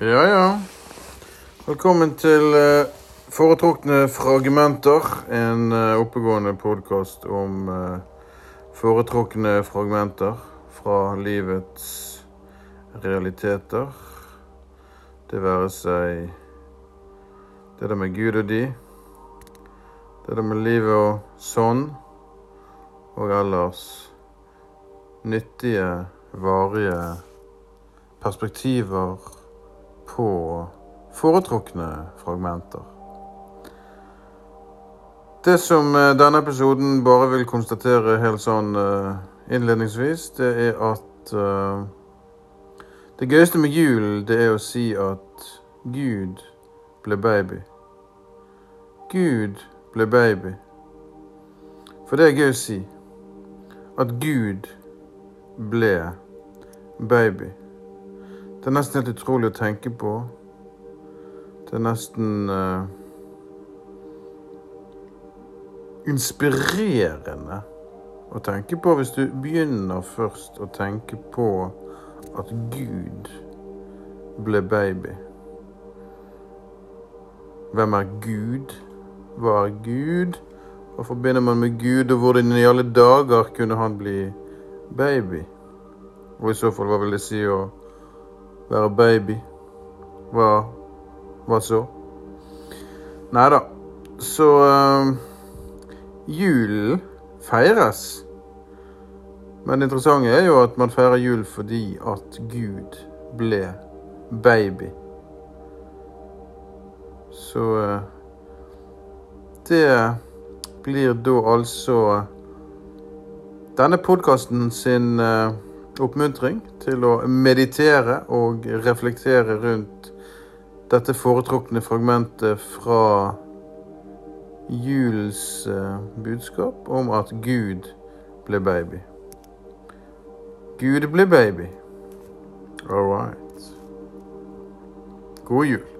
Ja, ja. Velkommen til uh, Foretrukne fragmenter. En uh, oppegående podkast om uh, foretrukne fragmenter fra livets realiteter. Det være seg det der med Gud og de, det der med livet og sånn, og ellers nyttige, varige perspektiver på foretrukne fragmenter. Det som eh, denne episoden bare vil konstatere helt sånn eh, innledningsvis, det er at uh, det gøyeste med jul, det er å si at Gud ble baby. Gud ble baby. For det er gøy å si. At Gud ble baby. Det er nesten helt utrolig å tenke på. Det er nesten uh, inspirerende å tenke på hvis du begynner først å tenke på at Gud ble baby. Hvem er Gud? Hva er Gud? Hva forbinder man med Gud, og hvordan i alle dager kunne han bli baby? Og i så fall, hva vil det si å være baby. Hva, hva så? Nei da. Så uh, julen feires. Men det interessante er jo at man feirer jul fordi at Gud ble baby. Så uh, det blir da altså denne podkasten sin uh, oppmuntring til å meditere og reflektere rundt dette foretrukne fragmentet fra julens eh, budskap om at Gud ble baby. Gud ble baby. All right. God jul.